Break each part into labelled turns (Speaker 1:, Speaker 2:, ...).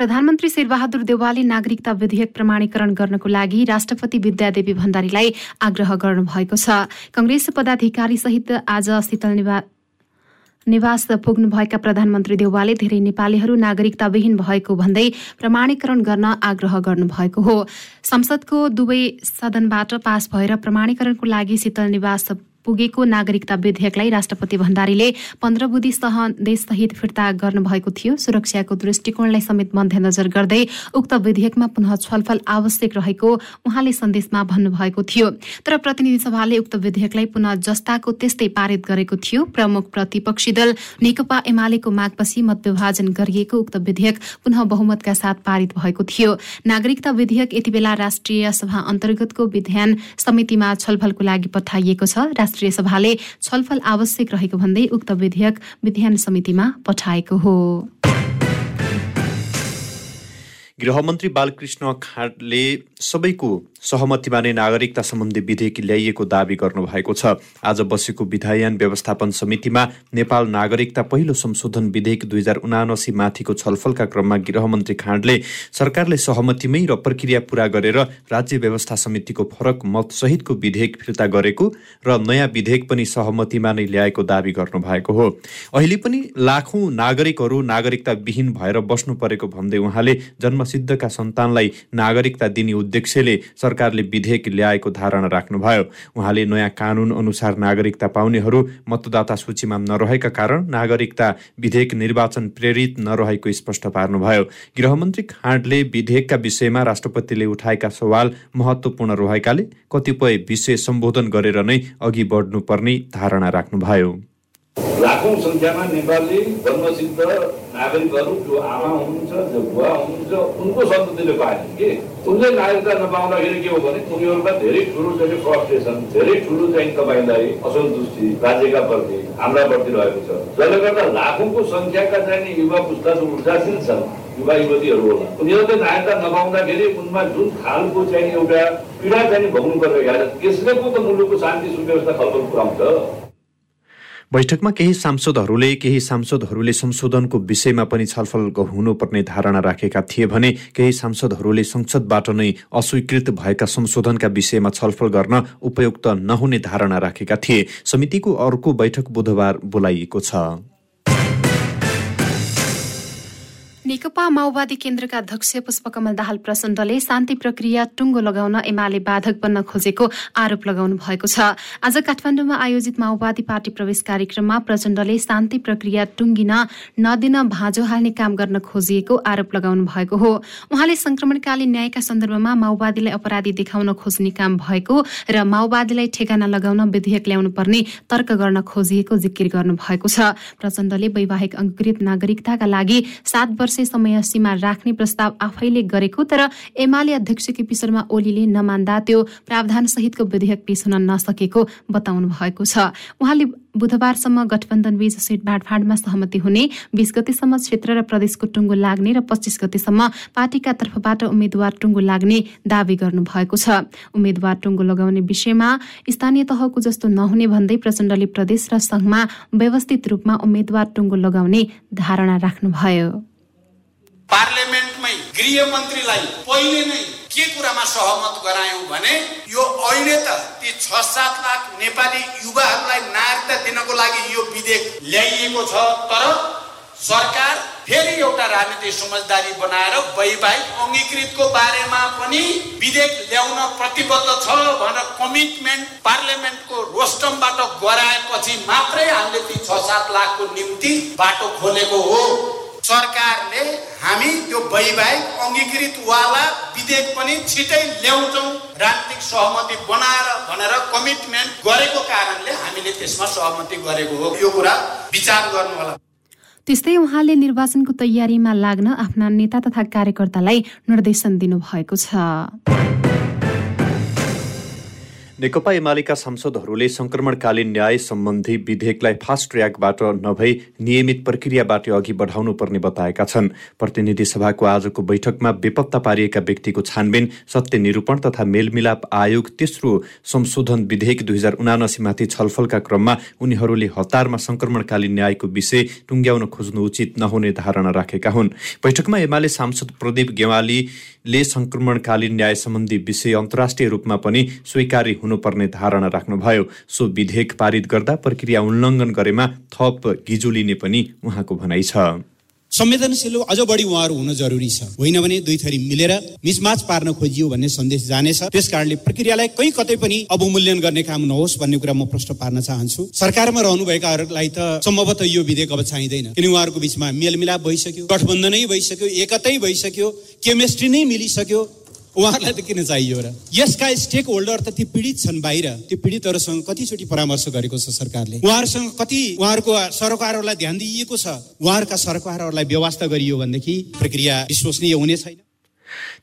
Speaker 1: प्रधानमन्त्री शेरबहादुर देवालले नागरिकता विधेयक प्रमाणीकरण गर्नको लागि राष्ट्रपति विद्यादेवी भण्डारीलाई आग्रह गर्नुभएको छ। कंग्रेस पदाधिकारी सहित आज शीतल निवास पुग्नुभएका प्रधानमन्त्री देउवाले धेरै नेपालीहरू नागरिकताविहीन भएको भन्दै प्रमाणीकरण गर्न आग्रह गर्नुभएको हो। संसदको दुवै सदनबाट पास भएर प्रमाणीकरणको लागि शीतल निवास पुगेको नागरिकता विधेयकलाई राष्ट्रपति भण्डारीले पन्ध्र बुधि सह देशसहित फिर्ता गर्नुभएको थियो। सुरक्षाको दृष्टिकोणलाई समेत मध्यनजर गर्दै उक्त विधेयकमा पुनः छलफल आवश्यक रहेको उहाँले सन्देशमा भन्नुभएको थियो। तर प्रतिनिधि सभाले उक्त विधेयकलाई पुनः जस्ताको त्यस्तै पारित गरेको थियो। प्रमुख प्रतिपक्षी दल नेकपा एमालेको मागपछि मतविभाजन गरिएको उक्त विधेयक पुनः बहुमतका साथ पारित भएको थियो। नागरिकता विधेयक यति बेला राष्ट्रिय सभा अन्तर्गतको विधान समितिमा छलफलको लागि पठाइएको छ। राष्ट्रिय सभाले छलफल आवश्यक रहेको भन्दै उक्त विधेयक विधान समितिमा पठाएको हो।
Speaker 2: गृहमन्त्री बालकृष्ण खाँडले सबैको सहमतिमा नै नागरिकता सम्बन्धी विधेयक ल्याइएको दावी गर्नुभएको छ। आज बसेको विधायन व्यवस्थापन समितिमा नेपाल नागरिकता पहिलो संशोधन विधेयक दुई हजार उनासी माथिको छलफलका क्रममा गृहमन्त्री खाँडले सरकारले सहमतिमै र प्रक्रिया पूरा गरेर राज्य व्यवस्था समितिको फरक मतसहितको विधेयक फिर्ता गरेको र नयाँ विधेयक पनि सहमतिमा नै ल्याएको दावी गर्नुभएको हो। अहिले पनि लाखौँ नागरिकहरू नागरिकता विहीन भएर बस्नु परेको भन्दै उहाँले जन्मसिद्धका सन्तानलाई नागरिकता दिने उद्देश्यले सरकारले विधेयक ल्याएको धारणा राख्नुभयो। उहाँले नयाँ कानुन अनुसार नागरिकता पाउनेहरू मतदाता सूचीमा नरहेका कारण नागरिकता विधेयक निर्वाचन प्रेरित नरहेको स्पष्ट पार्नुभयो। गृहमन्त्री खाँडले विधेयकका विषयमा राष्ट्रपतिले उठाएका सवाल महत्त्वपूर्ण रहेकाले कतिपय विषय सम्बोधन गरेर नै अघि बढ्नुपर्ने धारणा राख्नुभयो।
Speaker 3: लाखौँ सङ्ख्यामा नेपाली जन्मसिद्ध नागरिकहरू जो आमा हुनुहुन्छ जो बुवा हुनुहुन्छ उनको सन्ततिले पाएन कि? उनले नागरिकता नपाउँदाखेरि के हो भने उनीहरूका धेरै ठुलो चाहिँ फ्रस्ट्रेसन धेरै ठुलो चाहिँ तपाईँलाई असन्तुष्टि राज्यका प्रति हाम्रा प्रति रहेको छ। जसले गर्दा लाखौँको सङ्ख्याका चाहिँ युवा पुस्ता जो ऊर्जाशील छन् युवा युवतीहरू होला। उनीहरूले नागरिकता नपाउँदाखेरि उनमा जुन खालको चाहिँ एउटा पीडा चाहिँ भोग्नु छ त्यसले पो त मुलुकको शान्ति सुव्यवस्था खलबल पुऱ्याउँछ।
Speaker 2: बैठकमा केही सांसदहरूले केही सांसदहरूले संशोधनको विषयमा पनि छलफल हुनुपर्ने धारणा राखेका थिए भने केही सांसदहरूले संसदबाट नै अस्वीकृत भएका संशोधनका विषयमा छलफल गर्न उपयुक्त नहुने धारणा राखेका थिए। समितिको अर्को बैठक बुधबार बोलाइएको छ।
Speaker 1: नेकपा माओवादी केन्द्रका अध्यक्ष पुष्पकमल दाहाल प्रचण्डले शान्ति प्रक्रिया टुङ्गो लगाउन एमाले बाधक बन्न खोजेको आरोप लगाउनु भएको छ। आज काठमाडौँमा आयोजित माओवादी पार्टी प्रवेश कार्यक्रममा प्रचण्डले शान्ति प्रक्रिया टुङ्गिन नदिन भाँजो हाल्ने काम गर्न खोजिएको आरोप लगाउनु भएको हो। उहाँले संक्रमणकालीन न्यायका सन्दर्भमा माओवादीलाई अपराधी देखाउन खोज्ने काम भएको र माओवादीलाई ठेगाना लगाउन विधेयक ल्याउनु पर्ने तर्क गर्न खोजिएको जिकिर गर्नु भएको छ। प्रचण्डले वैवाहिक अङ्कृत नागरिकताका लागि सात वर्ष समय सीमा राख्ने प्रस्ताव आफैले गरेको तर एमाले अध्यक्ष केपी शर्मा ओलीले नमान्दा त्यो प्रावधान सहितको विधेयक पेश हुन नसकेको बताउनु भएको छ। उहाँले बुधबारसम्म गठबन्धनबीच सिट बाँडफाँडमा सहमति हुने बीस गतेसम्म क्षेत्र र प्रदेशको टुङ्गो लाग्ने र पच्चिस गतेसम्म पार्टीका तर्फबाट उम्मेद्वार टुङ्गो लाग्ने दावी गर्नु भएको छ। उम्मेद्वार टुङ्गो लगाउने विषयमा स्थानीय तहको जस्तो नहुने भन्दै प्रचण्डले प्रदेश र संघमा व्यवस्थित रूपमा उम्मेद्वार टुङ्गो लगाउने धारणा राख्नुभयो।
Speaker 4: पार्लियामेन्टमै गृह मन्त्रीलाई पहिले नै के कुरामा सहमत गरायौँ भने यो अहिले त ती छ सात लाख नेपाली युवाहरूलाई नागरिकता दिनको लागि यो विधेयक ल्याइएको छ तर सरकार फेरि एउटा राजनीतिक समझदारी बनाएर वैवाहिक अङ्गीकृतको बारेमा पनि विधेयक ल्याउन प्रतिबद्ध छ भनेर कमिटमेन्ट पार्लियामेन्टको रोस्टमबाट गराएपछि मात्रै हामीले ती छ सात लाखको निम्ति बाटो खोलेको हो। सरकारले हामी त्यो वैवाहिक अङ्गीकृतवाला विधेयक पनि छिटै ल्याउँछौँ। राजनीतिक सहमति बनाएर भनेर कमिटमेन्ट गरेको कारणले हामीले त्यसमा सहमति गरेको हो। यो कुरा विचार गर्नु होला
Speaker 1: त्यस्तै उहाँले निर्वाचनको तयारीमा लाग्न आफ्ना नेता तथा कार्यकर्तालाई निर्देशन दिनुभएको छ।
Speaker 2: नेकपा एमालेका सांसदहरूले संक्रमणकालीन न्याय सम्बन्धी विधेयकलाई फास्ट ट्र्याकबाट नभई नियमित प्रक्रियाबाट अघि बढाउनु पर्ने बताएका छन्। प्रतिनिधि सभाको आजको बैठकमा बेपत्ता पारिएका व्यक्तिको छानबिन सत्य निरूपण तथा मेलमिलाप आयोग तेस्रो संशोधन विधेयक दुई हजार उनासीमाथि छलफलका क्रममा उनीहरूले हतारमा संक्रमणकालीन न्यायको विषय टुङ्ग्याउन खोज्नु उचित नहुने धारणा राखेका हुन्। बैठकमा एमाले सांसद प्रदीप गेवालीले संक्रमणकालीन न्याय सम्बन्धी विषय अन्तर्राष्ट्रिय रूपमा पनि स्वीकार्य हुनुपर्ने धारणा राख्नुभयो। सो विधेयक पारित गर्दा प्रक्रिया उल्लङ्घन गरेमा थप गिजो लिने पनि उहाँको भनाइ छ।
Speaker 5: संवेदनशील अझ बढी उहाँहरू हुन जरुरी छ। होइन भने दुई थरी मिलेर मिचमाच पार्न खोजियो भन्ने सन्देश जानेछ त्यस कारणले प्रक्रियालाई कहीँ कतै पनि अवमूल्यन गर्ने काम नहोस् भन्ने कुरा म प्रश्न पार्न चाहन्छु। सरकारमा रहनुभएकाहरूलाई त सम्भवतः यो विधेयक अब चाहिँदैन। किन उहाँहरूको बिचमा मेलमिलाप भइसक्यो गठबन्धनै भइसक्यो एकतै भइसक्यो केमेस्ट्री नै मिलिसक्यो। उहाँहरूलाई त किन चाहियो र? यसका स्टेक होल्डर त ती पीडित छन् बाहिर। त्यो पीडितहरूसँग कतिचोटि परामर्श गरेको छ सरकारले। उहाँहरूसँग कति उहाँहरूको सरकारहरूलाई ध्यान दिइएको छ। उहाँहरूका सरकारहरूलाई व्यवस्था गरियो भनेदेखि प्रक्रिया विश्वसनीय हुने छैन।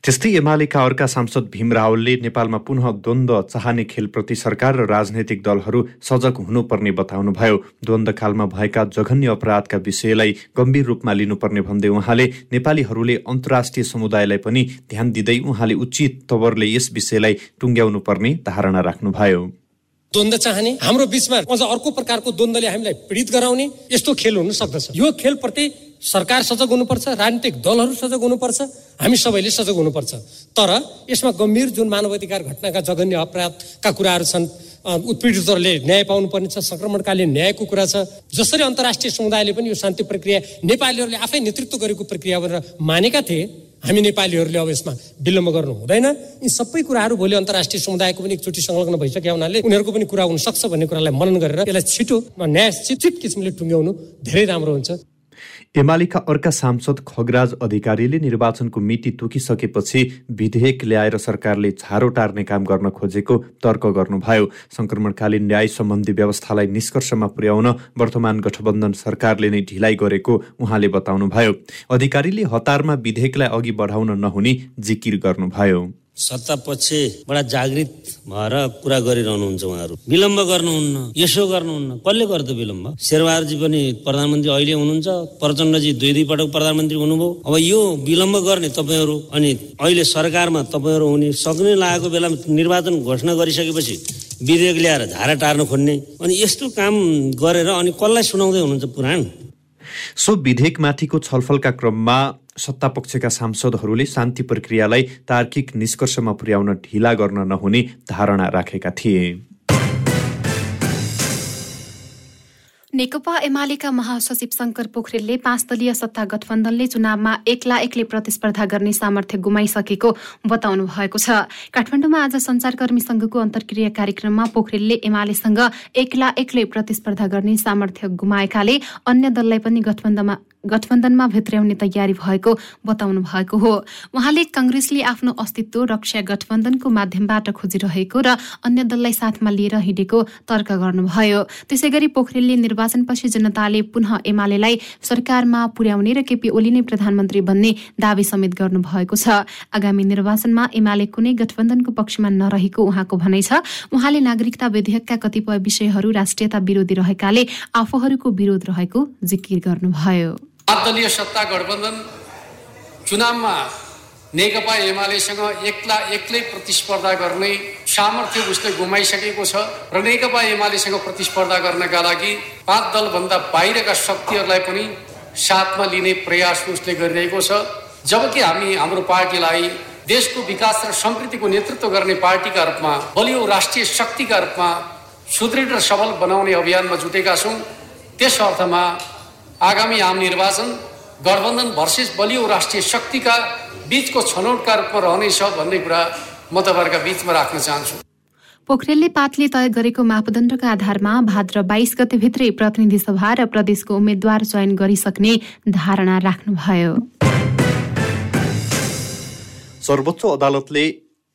Speaker 2: त्यस्तै एमालेका अर्का सांसद भीम रावलले नेपालमा पुनः द्वन्द्व चाहने खेलप्रति सरकार र राजनैतिक दलहरू सजग हुनुपर्ने बताउनुभयो। द्वन्द्वकालमा भएका जघन्य अपराधका विषयलाई गम्भीर रूपमा लिनुपर्ने भन्दै उहाँले नेपालीहरूले अन्तर्राष्ट्रिय समुदायलाई पनि ध्यान दिँदै उहाँले उचित तवरले यस विषयलाई टुङ्ग्याउनु पर्ने धारणा राख्नुभयो।
Speaker 6: द्वन्द चाहने हाम्रो बिचमा अझ अर्को प्रकारको द्वन्द्वले हामीलाई पीडित गराउने यस्तो खेल हुन सक्दछ। यो खेलप्रति सरकार सजग हुनुपर्छ राजनीतिक दलहरू सजग हुनुपर्छ हामी सबैले सजग हुनुपर्छ। तर यसमा गम्भीर जुन मानवाधिकार घटनाका जघन्य अपराधका कुराहरू छन् उत्पीडितहरूले न्याय पाउनुपर्ने छ सङ्क्रमणकालीन न्यायको कुरा छ। जसरी अन्तर्राष्ट्रिय समुदायले पनि यो शान्ति प्रक्रिया नेपालीहरूले आफै नेतृत्व गरेको प्रक्रिया भनेर मानेका थिए हामी नेपालीहरूले अब यसमा विलम्ब गर्नु हुँदैन। यी सबै कुराहरू भोलि अन्तर्राष्ट्रिय समुदायको पनि एकचोटि संलग्न भइसक्यो हुनाले उनीहरूको पनि कुरा हुन सक्छ भन्ने कुरालाई मनन गरेर यसलाई छिटो न्याय चित किसिमले टुङ्ग्याउनु धेरै राम्रो हुन्छ।
Speaker 2: एमालेका अर्का सांसद खगराज अधिकारीले निर्वाचनको मिति तोकिसकेपछि विधेयक ल्याएर सरकारले छारो टार्ने काम गर्न खोजेको तर्क गर्नुभयो। संक्रमणकालीन न्याय सम्बन्धी व्यवस्थालाई निष्कर्षमा पुर्याउन वर्तमान गठबन्धन सरकारले नै ढिलाइ गरेको उहाँले बताउनुभयो। अधिकारीले हतारमा विधेयकलाई अघि बढाउन नहुने जिकिर गर्नुभयो।
Speaker 7: सत्तापक्षबाट जागृत भएर कुरा गरिरहनुहुन्छ उहाँहरू। विलम्ब गर्नुहुन्न यसो गर्नुहुन्न। कसले गर्दो विलम्ब? शेरबहादुरजी पनि प्रधानमन्त्री अहिले हुनुहुन्छ प्रचण्डजी दुई दुई पटक प्रधानमन्त्री हुनुभयो। अब यो विलम्ब गर्ने तपाईँहरू अनि अहिले सरकारमा तपाईँहरू हुने सक्ने लागेको बेलामा निर्वाचन घोषणा गरिसकेपछि विधेयक ल्याएर धारा टार्न खोज्ने अनि यस्तो काम गरेर अनि कसलाई सुनाउँदै हुनुहुन्छ पुराण?
Speaker 2: सो विधेयकमाथिको छलफलका क्रममा सत्तापक्षका सांसदहरूले शान्ति प्रक्रियालाई तार्किक निष्कर्षमा पुर्याउन ढिला गर्न नहुने धारणा राखेका थिए।
Speaker 1: नेकपा एमालेका महासचिव शङ्कर पोखरेलले पाँच दलीय सत्ता गठबन्धनले चुनावमा एक्ला एक्लै प्रतिस्पर्धा गर्ने सामर्थ्य गुमाइसकेको बताउनु भएको छ। काठमाडौँमा आज संचारकर्मी संघको अन्तर्क्रिया कार्यक्रममा पोखरेलले एमालेसँग एक्ला एक्लै प्रतिस्पर्धा गर्ने सामर्थ्य गुमाएकाले अन्य दललाई पनि गठबन्धनमा गठबन्धनमा भित्र्याउने तयारी भएको बताउनु भएको हो। उहाँले कंग्रेसले आफ्नो अस्तित्व रक्षा गठबन्धनको माध्यमबाट खोजिरहेको र अन्य दललाई साथमा लिएर हिँडेको तर्क गर्नुभयो। त्यसै गरी पोखरेलले निर्वाचनपछि जनताले पुनः एमालेलाई सरकारमा पुर्याउने र केपी ओली नै प्रधानमन्त्री बन्ने दावी समेत गर्नुभएको छ। आगामी निर्वाचनमा एमाले कुनै गठबन्धनको पक्षमा नरहेको उहाँको भनाइ छ। उहाँले नागरिकता विधेयकका कतिपय विषयहरू राष्ट्रियता विरोधी रहेकाले आफूहरूको विरोध रहेको जिकिर गर्नुभयो।
Speaker 8: दलीय सत्ता गठबन्धन चुनावमा नेकपा एमालेसँग एक्ला एक्लै प्रतिस्पर्धा गर्ने सामर्थ्य उसले गुमाइसकेको छ र नेकपा एमालेसँग प्रतिस्पर्धा गर्नका लागि पाँच दलभन्दा बाहिरका शक्तिहरूलाई पनि साथमा लिने प्रयास उसले गरिरहेको छ। जबकि हामी हाम्रो पार्टीलाई देशको विकास र समृद्धिको नेतृत्व गर्ने पार्टीका रूपमा बलियो राष्ट्रिय शक्तिका रूपमा सुदृढ र सबल बनाउने अभियानमा जुटेका छौँ। त्यस अर्थमा आगामी आम निर्वाचन गठबन्धन भर्सेस बलियो राष्ट्रिय शक्तिका बिचको छनौटका रूपमा रहनेछ भन्ने कुरा म तपाईँहरूका बिचमा राख्न चाहन्छु।
Speaker 1: पोखरेलले पातले तय गरेको मापदण्डका आधारमा भाद्र बाइस गतेभित्रै प्रतिनिधि सभा र प्रदेशको उम्मेद्वार चयन गरिसक्ने धारणा राख्नुभयो।
Speaker 2: सर्वोच्च अदालतले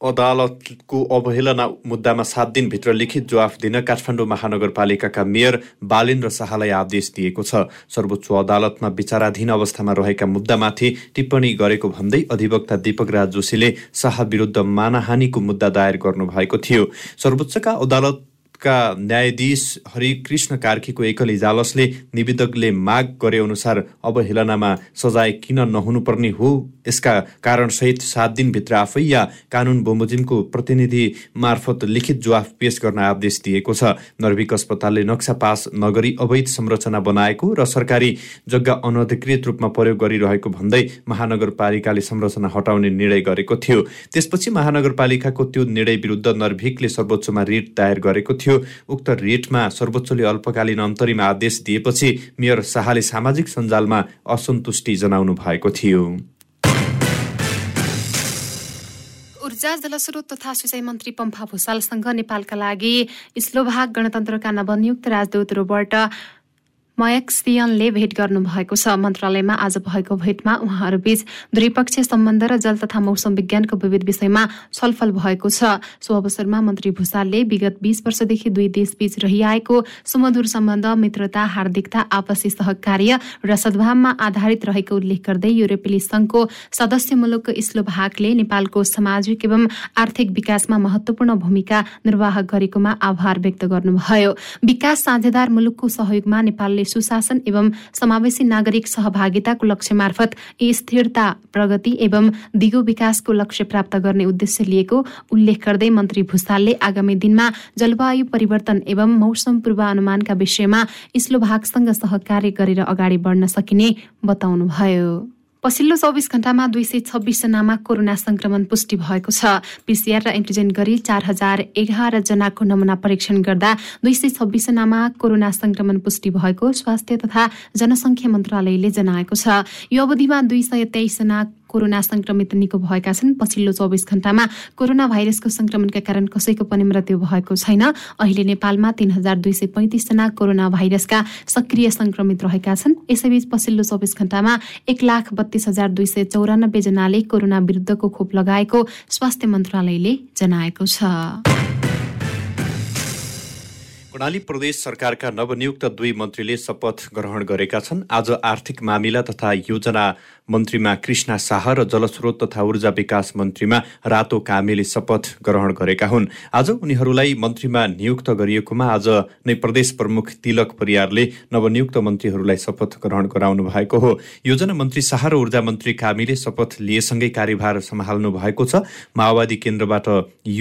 Speaker 2: अदालतको अवहेलना मुद्दामा सात दिनभित्र लिखित जवाफ दिन काठमाडौँ महानगरपालिकाका मेयर बालेन्द्र शाहलाई आदेश दिएको छ। सर्वोच्च अदालतमा विचाराधीन अवस्थामा रहेका मुद्दामाथि टिप्पणी गरेको भन्दै अधिवक्ता दीपक राज जोशीले शाह विरुद्ध मानहानीको मुद्दा दायर गर्नुभएको थियो। सर्वोच्चका अदालत का न्यायाधीश हरिकृष्ण कार्कीको एकल इजालसले निवेदकले माग गरे अनुसार अवहेलनामा सजाय किन नहुनुपर्ने हो? यसका कारणसहित सात दिनभित्र आफै या कानुन बमोजिमको प्रतिनिधि मार्फत लिखित जवाफ पेश गर्न आदेश दिएको छ। नर्भिक अस्पतालले नक्सा पास नगरी अवैध संरचना बनाएको र सरकारी जग्गा अनधिकृत रूपमा प्रयोग गरिरहेको भन्दै महानगरपालिकाले संरचना हटाउने निर्णय गरेको थियो। त्यसपछि महानगरपालिकाको त्यो निर्णय विरुद्ध नर्भिकले सर्वोच्चमा रिट दायर गरेको थियो। उक्त रिटमा सर्वोच्चले अल्पकालीन अन्तरिम आदेश दिएपछि मेयर शाहले सामाजिक सञ्जालमा असन्तुष्टि जनाउनु भएको थियो।
Speaker 1: ऊर्जा जलस्रोत तथा सिँचाइ मन्त्री पम्फा भूषालसँग नेपालका लागि स्लोभाग गणतन्त्रका नवनियुक्त राजदूत रोबर्ट मयक्सियनले भेट गर्नुभएको छ। मन्त्रालयमा आज भएको भेटमा उहाँहरूबीच द्विपक्षीय सम्बन्ध र जल तथा मौसम विज्ञानको विविध विषयमा छलफल भएको छ। सो अवसरमा मन्त्री भूषालले विगत बीस वर्षदेखि दुई देशबीच रहिआएको सुमधुर सम्बन्ध मित्रता हार्दिकता आपसी सहकार्य र सद्भावमा आधारित रहेको उल्लेख गर्दै युरोपेली संघको सदस्य मुलुक इस्लोभागले नेपालको सामाजिक एवं आर्थिक विकासमा महत्वपूर्ण भूमिका निर्वाह गरेकोमा आभार व्यक्त गर्नुभयो। विकास साझेदार मुलुकको सहयोगमा नेपालले सरकारले सुशासन एवं समावेशी नागरिक सहभागिताको लक्ष्य मार्फत स्थिरता प्रगति एवं दिगो विकासको लक्ष्य प्राप्त गर्ने उद्देश्य लिएको उल्लेख गर्दै मन्त्री भूषालले आगामी दिनमा जलवायु परिवर्तन एवं मौसम पूर्वानुमानका विषयमा इस्लो भागसँग सहकार्य गरेर अगाडि बढ्न सकिने बताउनुभयो। पछिल्लो चौबिस घण्टामा दुई सय छब्बिसजनामा कोरोना संक्रमण पुष्टि भएको छ। पिसिआर र एन्टिजेन गरी चार हजार एघार जनाको नमुना परीक्षण गर्दा दुई सय छब्बिसजनामा कोरोना संक्रमण पुष्टि भएको स्वास्थ्य तथा जनसङ्ख्या मन्त्रालयले जनाएको छ। यो अवधिमा दुई सय तेइसजना कोरोना संक्रमित निको भएका छन्। पछिल्लो चौबिस घण्टामा कोरोना भाइरसको संक्रमणका कारण कसैको पनि मृत्यु भएको छैन। अहिले नेपालमा तीन हजार दुई सय पैँतिसजना कोरोना भाइरसका सक्रिय संक्रमित रहेका छन्। यसैबीच पछिल्लो चौबिस घण्टामा एक लाख बत्तीस हजार दुई सय चौरानब्बे जनाले कोरोना विरुद्धको खोप लगाएको स्वास्थ्य मन्त्रालयले जनाएको छ।
Speaker 2: कर्णाली प्रदेश सरकारका नवनियुक्त दुई मन्त्रीले शपथ ग्रहण गरेका छन्। आज आर्थिक मामिला तथा योजना मन्त्रीमा कृष्णा शाह र जलस्रोत तथा ऊर्जा विकास मन्त्रीमा रातो कामेले शपथ ग्रहण गरेका हुन्। आज उनीहरूलाई मन्त्रीमा नियुक्त गरिएकोमा आज नै प्रदेश प्रमुख तिलक परियारले नवनियुक्त मन्त्रीहरूलाई शपथ ग्रहण गराउनु भएको हो। योजना मन्त्री शाह र ऊर्जा मन्त्री कामीले शपथ लिएसँगै कार्यभार सम्हाल्नु भएको छ। माओवादी केन्द्रबाट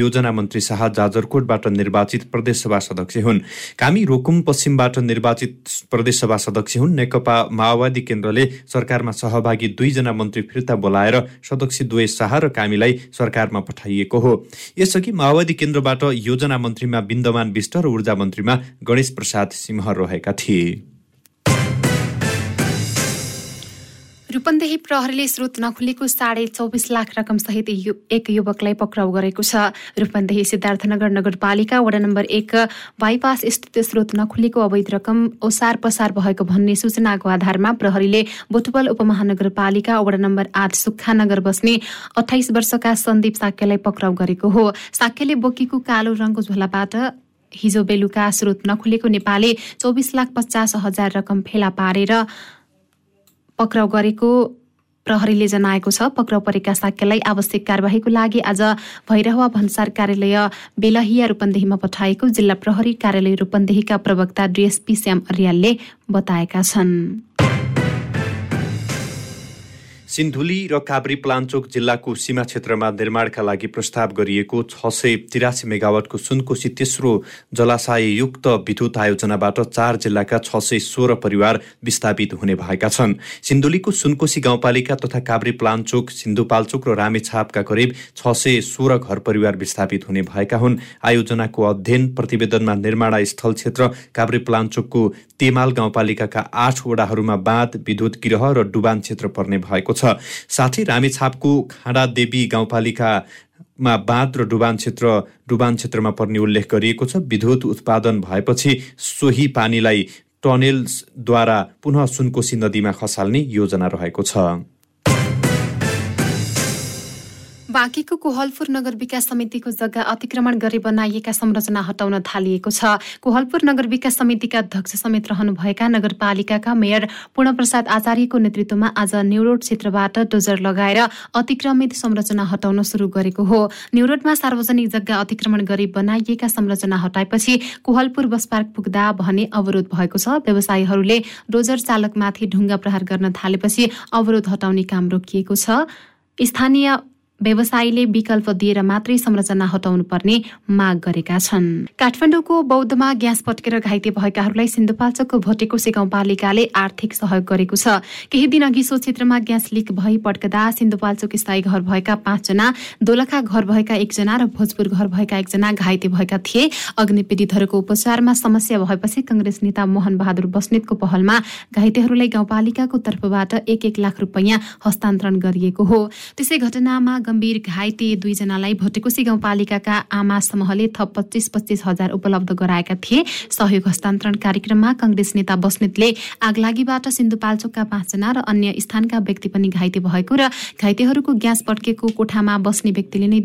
Speaker 2: योजना मन्त्री शाह जाजरकोटबाट निर्वाचित प्रदेशसभा सदस्य हुन्। कामी रोकुम पश्चिमबाट निर्वाचित प्रदेशसभा सदस्य हुन् नेकपा माओवादी केन्द्रले सरकारमा सहभागी दुईजना मन्त्री फिर्ता बोलाएर सदस्य दुवै शाह र कामीलाई सरकारमा पठाइएको हो। यसअघि माओवादी केन्द्रबाट योजना मन्त्रीमा बिन्दमान विष्ट र ऊर्जा मन्त्रीमा गणेश प्रसाद सिंह रहेका थिए।
Speaker 1: रूपन्देही प्रहरीले स्रोत नखुलेको साढे चौबिस लाख रकम सहित एक युवकलाई पक्राउ गरेको छ। रूपन्देही सिद्धार्थनगर नगरपालिका वडा नम्बर एक बाइपास स्थित स्रोत नखुलेको अवैध रकम ओसार पसार भएको भन्ने सूचनाको आधारमा प्रहरीले बोटबल उपमहानगरपालिका वडा नम्बर आठ सुक्खा नगर बस्ने अठाइस वर्षका सन्दीप साक्यलाई पक्राउ गरेको हो। साक्यले बोकीको कालो रङको झोलाबाट हिजो बेलुका स्रोत नखुलेको नेपालले चौबिस लाख पचास हजार रकम फेला पारेर पक्राउ गरेको प्रहरीले जनाएको छ पक्राउ परेका साक्यलाई आवश्यक कार्यवाहीको लागि आज भैरहवा भन्सार कार्यालय बेलहिया रूपन्देहीमा पठाएको जिल्ला प्रहरी कार्यालय रूपन्देहीका प्रवक्ता डिएसपी श्याम अर्यालले बताएका छन्।
Speaker 2: सिन्धुली र काभ्री प्लान्चोक जिल्लाको सीमा क्षेत्रमा निर्माणका लागि प्रस्ताव गरिएको छ सय तिरासी मेगावटको सुनकोशी तेस्रो जलाशययुक्त विद्युत आयोजनाबाट चार जिल्लाका छ सय सोह्र परिवार विस्थापित हुने भएका छन्। सिन्धुलीको सुनकोशी गाउँपालिका तथा काभ्री प्लान्चोक सिन्धुपाल्चोक र रामेछापका करिब छ सय सोह्र घर परिवार विस्थापित हुने भएका हुन्। आयोजनाको अध्ययन प्रतिवेदनमा निर्माण स्थल क्षेत्र काभ्री प्लान्चोकको तेमाल गाउँपालिकाका आठ वडाहरूमा बाँध विद्युत गृह र डुबान क्षेत्र पर्ने भएको छ। छ। साथै रामेछापको खाँडादेवी गाउँपालिकामा बाँध र डुबान क्षेत्र डुबान क्षेत्रमा पर्ने उल्लेख गरिएको छ। विद्युत उत्पादन भएपछि सोही पानीलाई टनेल्सद्वारा पुनः सुनकोशी नदीमा खसाल्ने योजना रहेको छ।
Speaker 1: बाँकीको कोहलपुर नगर विकास समितिको जग्गा अतिक्रमण गरी बनाइएका संरचना हटाउन थालिएको छ। कोहलपुर नगर विकास समितिका अध्यक्ष समेत रहनुभएका नगरपालिकाका मेयर पूर्णप्रसाद आचार्यको नेतृत्वमा आज न्युरोड क्षेत्रबाट डोजर लगाएर अतिक्रमित संरचना हटाउन शुरू गरेको हो। न्युरोडमा सार्वजनिक जग्गा अतिक्रमण गरी बनाइएका संरचना हटाएपछि कोहलपुर बस पार्क पुग्दा भने अवरोध भएको छ। व्यवसायीहरूले डोजर चालकमाथि ढुङ्गा प्रहार गर्न थालेपछि अवरोध हटाउने काम रोकिएको छ। स्थानीय व्यवसायीले विकल्प दिएर मात्रै संरचना हटाउनु पर्ने माग गरेका छन्। काठमाडौँको बौद्धमा ग्यास पट्केर घाइते भएकाहरूलाई सिन्धुपाल्चोकको भोटेकोसी गाउँपालिकाले आर्थिक सहयोग गरेको छ। केही दिन अघि सो क्षेत्रमा ग्यास लिक भई पड्कदा सिन्धुपाल्चोक स्थायी घर भएका पाँचजना दोलखा घर भएका एकजना र भोजपुर घर भएका एकजना घाइते भएका थिए। अग्नि पीडितहरूको उपचारमा समस्या भएपछि कंग्रेस नेता मोहन बहादुर बस्नेतको पहलमा घाइतेहरूलाई गाउँपालिकाको तर्फबाट एक एक लाख रुपियाँ हस्तान्तरण गरिएको हो। त्यसै घटनामा गम्भीर घाइते दुईजनालाई भोटेकोसी गाउँपालिकाका आमा समूहले थप पच्चिस पच्चिस हजार उपलब्ध गराएका थिए। सहयोग हस्तान्तरण कार्यक्रममा कंग्रेस नेता बस्नेतले आगलागीबाट सिन्धुपाल्चोकका पाँचजना र अन्य स्थानका व्यक्ति पनि घाइते भएको र घाइतेहरूको ग्यास पड्केको कोठामा बस्ने व्यक्तिले नै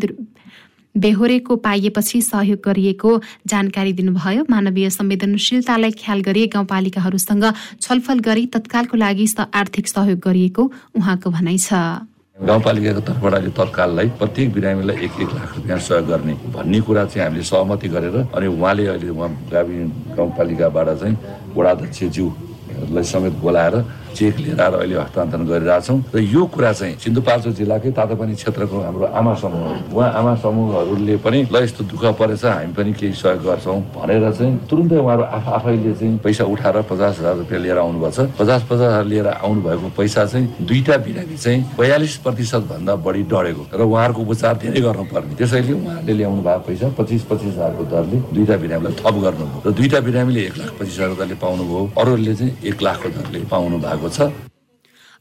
Speaker 1: बेहोरेको पाइएपछि सहयोग गरिएको जानकारी दिनुभयो। मानवीय संवेदनशीलतालाई ख्याल गरी गाउँपालिकाहरूसँग छलफल गरी तत्कालको लागि आर्थिक सहयोग गरिएको उहाँको भनाइ छ।
Speaker 3: गाउँपालिकाको तर्फबाट अहिले तत्काललाई प्रत्येक बिरामीलाई एक एक लाख रुपियाँ सहयोग गर्ने भन्ने कुरा चाहिँ हामीले सहमति गरेर अनि उहाँले अहिले उहाँ गावि गाउँपालिकाबाट चाहिँ वडाध्यक्षज्यूलाई समेत बोलाएर चेक लिएर आएर अहिले हस्तान्तरण गरिरहेछौँ र यो कुरा चाहिँ सिन्धुपाल्चोक जिल्लाकै तातापानी क्षेत्रको हाम्रो आमा समूह उहाँ आमा समूहहरूले पनि ल यस्तो दुःख परेछ हामी पनि केही सहयोग गर्छौँ भनेर चाहिँ तुरुन्तै उहाँहरू आफ आफैले चाहिँ पैसा उठाएर पचास हजार रुपियाँ लिएर आउनुभएको छ। पचास पचास हजार लिएर आउनुभएको पैसा चाहिँ दुईटा बिरामी चाहिँ बयालिस प्रतिशत भन्दा बढी डढेको र उहाँहरूको उपचार धेरै गर्नुपर्ने। त्यसैले उहाँहरूले ल्याउनु भएको पैसा पच्चिस पच्चिस हजारको दरले दुईटा बिरामीलाई थप गर्नुभयो। र दुईटा बिरामीले एक लाख पच्चिस हजार दरले पाउनुभयो। अरूहरूले चाहिँ एक लाखको दरले पाउनु भएको भएको छ?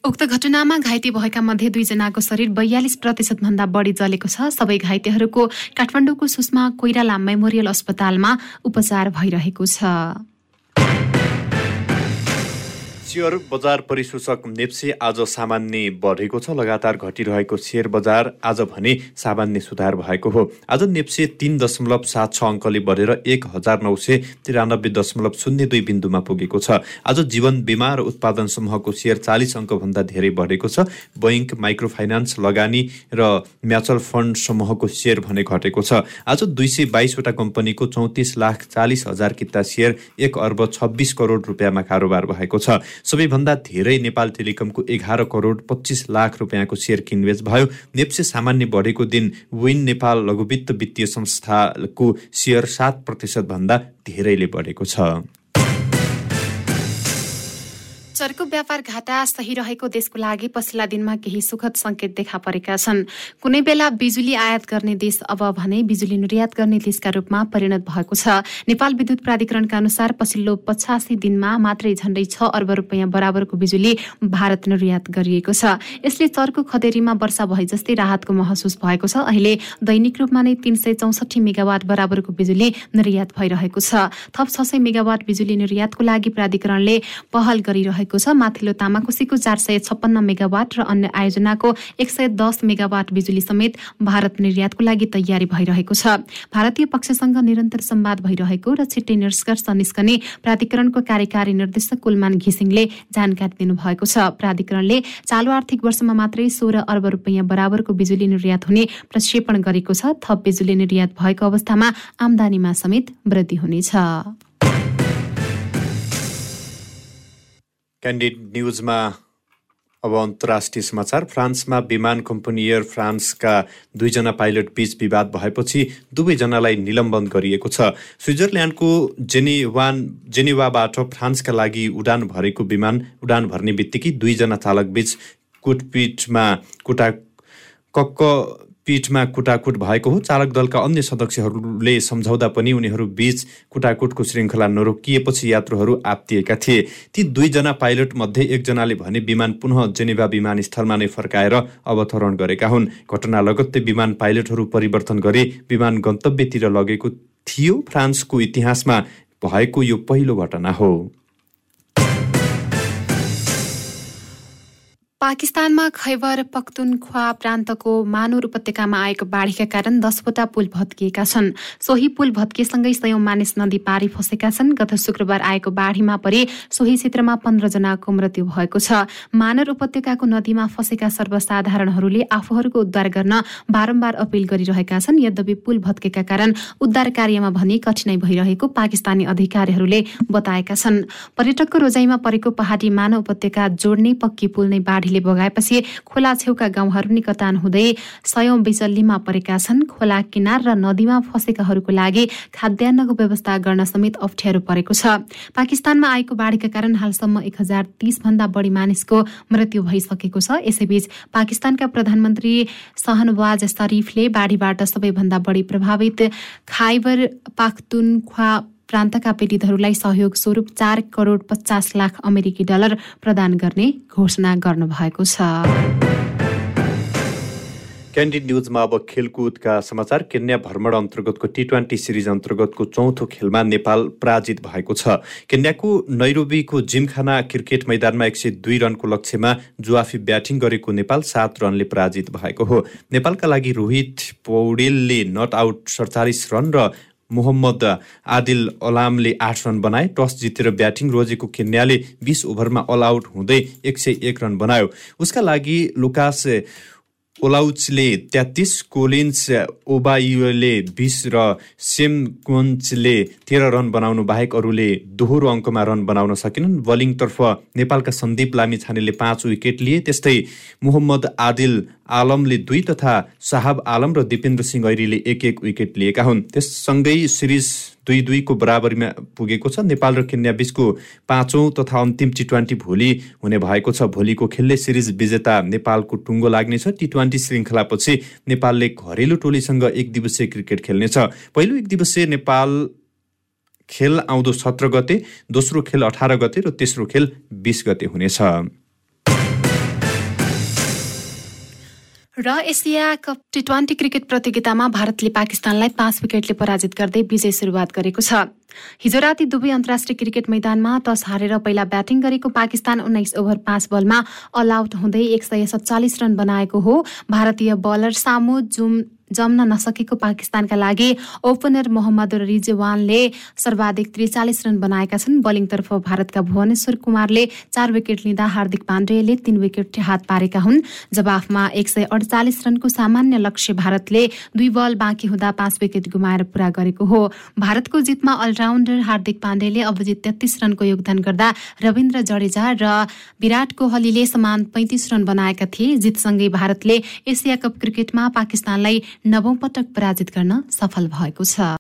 Speaker 1: उक्त घटनामा घाइते भएका मध्ये दुईजनाको शरीर बयालिस प्रतिशत भन्दा बढी जलेको छ। सबै घाइतेहरूको काठमाडौँको सुषमा कोइराला मेमोरियल अस्पतालमा उपचार भइरहेको छ।
Speaker 2: सेयर बजार परिसूचक नेप्से आज सामान्य बढेको छ लगातार घटिरहेको सेयर बजार आज भने सामान्य सुधार भएको हो। आज नेप्से तिन दशमलव सात छ अङ्कले बढेर एक हजार नौ सय तिरानब्बे दशमलव शून्य दुई बिन्दुमा पुगेको छ। आज जीवन बिमा र उत्पादन समूहको सेयर चालिस अङ्कभन्दा धेरै बढेको छ। बैङ्क माइक्रो फाइनान्स लगानी र म्याचुअल फन्ड समूहको सेयर भने घटेको छ। आज दुई सय बाइसवटा कम्पनीको चौतिस लाख चालिस हजार किता सेयर एक अर्ब छब्बिस करोड रुपियाँमा कारोबार भएको छ। सबैभन्दा धेरै नेपाल टेलिकमको एघार करोड पच्चिस लाख रुपियाँको सेयर किनबेच भयो। नेप्से सामान्य बढेको दिन विन नेपाल लघुवित्त वित्तीय संस्थाको सेयर सात प्रतिशत भन्दा धेरैले बढेको छ।
Speaker 1: चर्को व्यापार घाटा सही रहेको देशको लागि पछिल्ला दिनमा केही सुखद संकेत देखा परेका छन्। कुनै बेला बिजुली आयात गर्ने देश अब भने बिजुली निर्यात गर्ने देशका रूपमा परिणत भएको छ। नेपाल विद्युत प्राधिकरणका अनुसार पछिल्लो पचासी दिनमा मात्रै झण्डै छ अर्ब रुपियाँ बराबरको बिजुली भारत निर्यात गरिएको छ। यसले चर्को खदेरीमा वर्षा भए जस्तै राहतको महसुस भएको छ। अहिले दैनिक रूपमा नै तीन सय चौसठी मेगावाट बराबरको बिजुली निर्यात भइरहेको छ। थप छ सय मेगावाट बिजुली निर्यातको लागि प्राधिकरणले पहल गरिरहेको भएको छ। माथिल्लो तामाकोसीको चार सय छप्पन्न मेगावाट र अन्य आयोजनाको एक सय दस मेगावाट बिजुली समेत भारत निर्यातको लागि तयारी भइरहेको छ। भारतीय पक्षसँग निरन्तर संवाद भइरहेको र छिट्टै निष्कर्ष निस्कने प्राधिकरणको कार्यकारी निर्देशक कुलमान घिसिङले जानकारी दिनुभएको छ। प्राधिकरणले चालु आर्थिक वर्षमा मात्रै सोह्र अर्ब रुपियाँ बराबरको बिजुली निर्यात हुने प्रक्षेपण गरेको छ। थप बिजुली निर्यात भएको अवस्थामा आमदानीमा समेत वृद्धि हुनेछ।
Speaker 2: क्यान्डिड न्युजमा अब अन्तर्राष्ट्रिय समाचार फ्रान्समा विमान कम्पनी एयर फ्रान्सका दुईजना पाइलट बीच विवाद भएपछि दुवैजनालाई निलम्बन गरिएको छ स्विजरल्यान्डको जेनेवान जेनेवाबाट फ्रान्सका लागि उडान भरेको विमान उडान भर्ने बित्तिकै दुईजना चालक बीच कुटपिटमा कुटा कक्क पीठमा कुटाकुट भएको हो। चालक दलका अन्य सदस्यहरूले सम्झाउँदा पनि उनीहरू बीच कुटाकुटको श्रृङ्खला नरोकिएपछि यात्रुहरू आत्तिएका थिए। ती दुईजना पाइलट मध्ये एकजनाले भने विमान पुनः जेनेवा विमानस्थलमा नै फर्काएर अवतरण गरेका हुन्। घटना लगत्तै विमान पाइलटहरू परिवर्तन गरी विमान गन्तव्यतिर लगेको थियो। फ्रान्सको इतिहासमा भएको यो पहिलो घटना हो।
Speaker 1: पाकिस्तानमा खैबर पख्तुनख्वा प्रान्तको मानुर उपत्यकामा आएको बाढीका कारण दसवटा पुल भत्किएका छन्। सोही पुल भत्किएसँगै सयौं मानिस नदी पारी फसेका छन्। गत शुक्रबार आएको बाढीमा परे सोही क्षेत्रमा पन्ध्रजनाको मृत्यु भएको छ। मानर उपत्यकाको नदीमा फसेका सर्वसाधारणहरूले आफूहरूको उद्धार गर्न बारम्बार अपील गरिरहेका छन्। यद्यपि पुल भत्केका कारण उद्धार कार्यमा भने कठिनाई भइरहेको पाकिस्तानी अधिकारीहरूले बताएका छन्। पर्यटकको रोजाइमा परेको पहाडी मानव उपत्यका जोड्ने पक्की पुल नै बाढीले बाढीले बगाएपछि खोला छेउका गाउँहरू निकटान हुँदै सयौं बिचल्लीमा परेका छन्। खोला किनार र नदीमा फसेकाहरूको लागि खाद्यान्नको व्यवस्था गर्न समेत अप्ठ्यारो परेको छ। पाकिस्तानमा आएको बाढीका कारण हालसम्म एक हजार तीस भन्दा बढी मानिसको मृत्यु भइसकेको छ। यसैबीच पाकिस्तानका प्रधानमन्त्री सहनवाज शरीफले बाढीबाट सबैभन्दा बढी प्रभावित खाइबर पाख्तुनख्वा प्रान्तका पीडितहरूलाई सहयोग स्वरूप चार करोड पचास लाख अमेरिकी डलर प्रदान गर्ने घोषणा गर्नुभएको छ।
Speaker 2: क्यान्डिड न्युजमा अब खेलकुदका समाचार। केन्या भ्रमण अन्तर्गतको टी ट्वेन्टी सिरिज अन्तर्गतको चौथो खेलमा नेपाल पराजित भएको छ। केन्याको नैरोबीको जिमखाना क्रिकेट मैदानमा एक सय दुई रनको लक्ष्यमा जुवाफी ब्याटिङ गरेको नेपाल सात रनले पराजित भएको हो। नेपालका लागि रोहित पौडेलले नट आउट सडचालिस रन र मोहम्मद आदिल अलामले आठ रन बनाए टस जितेर ब्याटिङ रोजेको केन्याले बिस ओभरमा अल आउट हुँदै एक सय एक रन बनायो। उसका लागि लुकास ओलाउचले तेत्तिस कोलिन्स ओबायुले बिस र सेमकोन्चले तेह्र रन बनाउनु बाहेक अरूले दोहोरो अङ्कमा रन बनाउन सकेनन् बलिङतर्फ नेपालका सन्दीप लामिछानेले पाँच विकेट लिए। त्यस्तै मोहम्मद आदिल आलमले दुई तथा साहब आलम र दिपेन्द्र सिंह ऐरीले एक एक विकेट लिएका हुन्। त्यससँगै सिरिज दुई दुईको बराबरीमा पुगेको छ। नेपाल र केन्या बीचको पाँचौँ तथा अन्तिम टी ट्वेन्टी भोलि हुने भएको छ। भोलिको खेलले सिरिज विजेता नेपालको टुङ्गो लाग्नेछ। टी ट्वेन्टी श्रृङ्खलापछि नेपालले घरेलु टोलीसँग एक दिवसीय क्रिकेट खेल्नेछ। पहिलो एक दिवसीय नेपाल खेल आउँदो सत्र गते दोस्रो खेल अठार गते र तेस्रो खेल बिस गते हुनेछ।
Speaker 1: र Asia cup T twenty cricket प्रतियोगितामा भारतले पाकिस्तानलाई पाँच विकेटले पराजित गर्दै विजय सुरुवात गरेको छ। हिजो राति दुवै अन्तर्राष्ट्रिय क्रिकेट मैदानमा टस हारेर पहिला ब्याटिङ गरेको पाकिस्तान उन्नाइस ओभर पाँच बलमा अल आउट हुँदै एक सय सत्तालिस रन बनाएको हो। भारतीय बलर सामु जुम जम्न नसकेको पाकिस्तानका लागि ओपनर मोहम्मद रिजवानले सर्वाधिक त्रिचालिस रन बनाएका छन्। बलिङतर्फ भारतका भुवनेश्वर कुमारले चार विकेट लिँदा हार्दिक पाण्डेले तीन विकेट हात पारेका हुन्। जवाफमा एक सय अडचालिस रनको सामान्य लक्ष्य भारतले दुई बल बाँकी हुँदा पाँच विकेट गुमाएर पूरा गरेको हो। भारतको जितमा अलराउन्डर हार्दिक पाण्डेले अभिजित तेत्तीस रनको योगदान गर्दा रविन्द्र जडेजा र विराट कोहलीले समान पैंतिस रन बनाएका थिए। जितसँगै भारतले एसिया कप क्रिकेटमा पाकिस्तानलाई नवौं पटक पराजित गर्न सफल भएको छ।